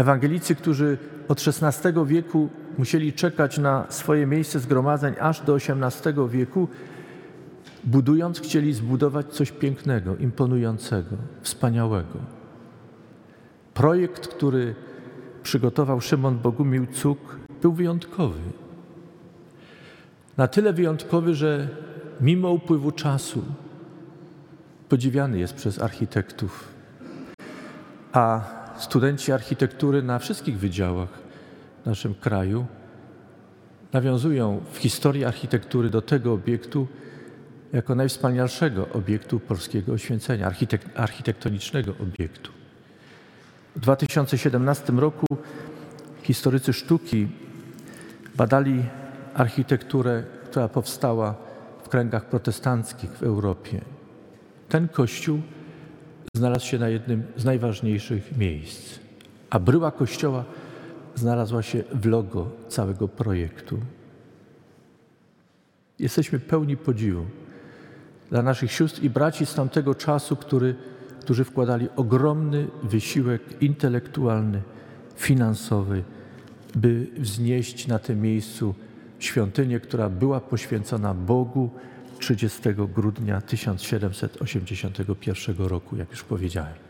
Ewangelicy, którzy od XVI wieku musieli czekać na swoje miejsce zgromadzeń aż do XVIII wieku, budując, chcieli zbudować coś pięknego, imponującego, wspaniałego. Projekt, który przygotował Szymon Bogumił Cuk, był wyjątkowy. Na tyle wyjątkowy, że mimo upływu czasu podziwiany jest przez architektów, a studenci architektury na wszystkich wydziałach w naszym kraju nawiązują w historii architektury do tego obiektu jako najwspanialszego obiektu polskiego oświęcenia, architek architektonicznego obiektu. W 2017 roku historycy sztuki badali architekturę, która powstała w kręgach protestanckich w Europie. Ten kościół znalazł się na jednym z najważniejszych miejsc, a bryła kościoła znalazła się w logo całego projektu. Jesteśmy pełni podziwu dla naszych sióstr i braci z tamtego czasu, który, którzy wkładali ogromny wysiłek intelektualny, finansowy, by wznieść na tym miejscu świątynię, która była poświęcona Bogu 30 grudnia 1781 roku, jak już powiedziałem.